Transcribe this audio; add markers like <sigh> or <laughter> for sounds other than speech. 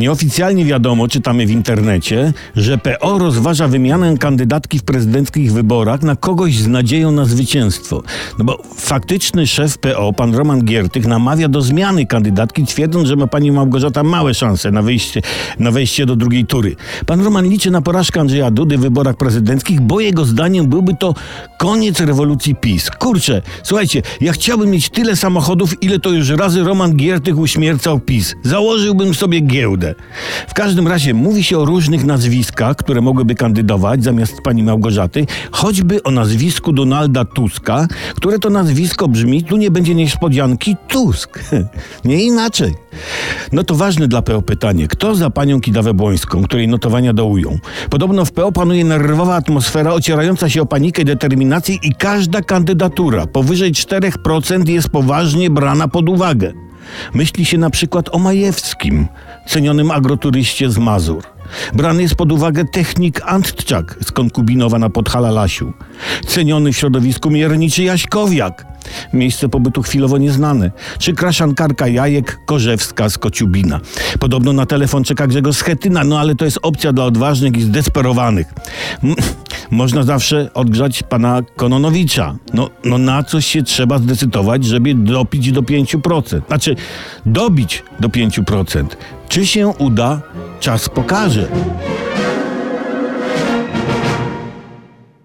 Nieoficjalnie wiadomo, czytamy w internecie, że PO rozważa wymianę kandydatki w prezydenckich wyborach na kogoś z nadzieją na zwycięstwo. No bo faktyczny szef PO, pan Roman Giertych, namawia do zmiany kandydatki, twierdząc, że ma pani Małgorzata małe szanse na wejście, na wejście do drugiej tury. Pan Roman liczy na porażkę Andrzeja Dudy w wyborach prezydenckich, bo jego zdaniem byłby to koniec rewolucji PiS. Kurczę, słuchajcie, ja chciałbym mieć tyle samochodów, ile to już razy Roman Giertych uśmiercał PiS. Założyłbym sobie giełdę. W każdym razie mówi się o różnych nazwiskach, które mogłyby kandydować zamiast pani Małgorzaty, choćby o nazwisku Donalda Tuska, które to nazwisko brzmi, tu nie będzie niespodzianki, Tusk. <laughs> nie inaczej. No to ważne dla PO pytanie, kto za panią Kidawę-Błońską, której notowania dołują? Podobno w PO panuje nerwowa atmosfera ocierająca się o panikę i determinację i każda kandydatura powyżej 4% jest poważnie brana pod uwagę. Myśli się na przykład o Majewskim, cenionym agroturyście z Mazur. Brany jest pod uwagę technik Antczak z Konkubinowa na Podhalalasiu. Ceniony w środowisku mierniczy Jaśkowiak, miejsce pobytu chwilowo nieznane. Czy kraszankarka Jajek Korzewska z Kociubina. Podobno na telefon czeka Grzegorz Schetyna, no ale to jest opcja dla odważnych i zdesperowanych. M można zawsze odgrzać pana Kononowicza. No, no na coś się trzeba zdecydować, żeby dopić do 5%. Znaczy, dobić do 5%. Czy się uda, czas pokaże.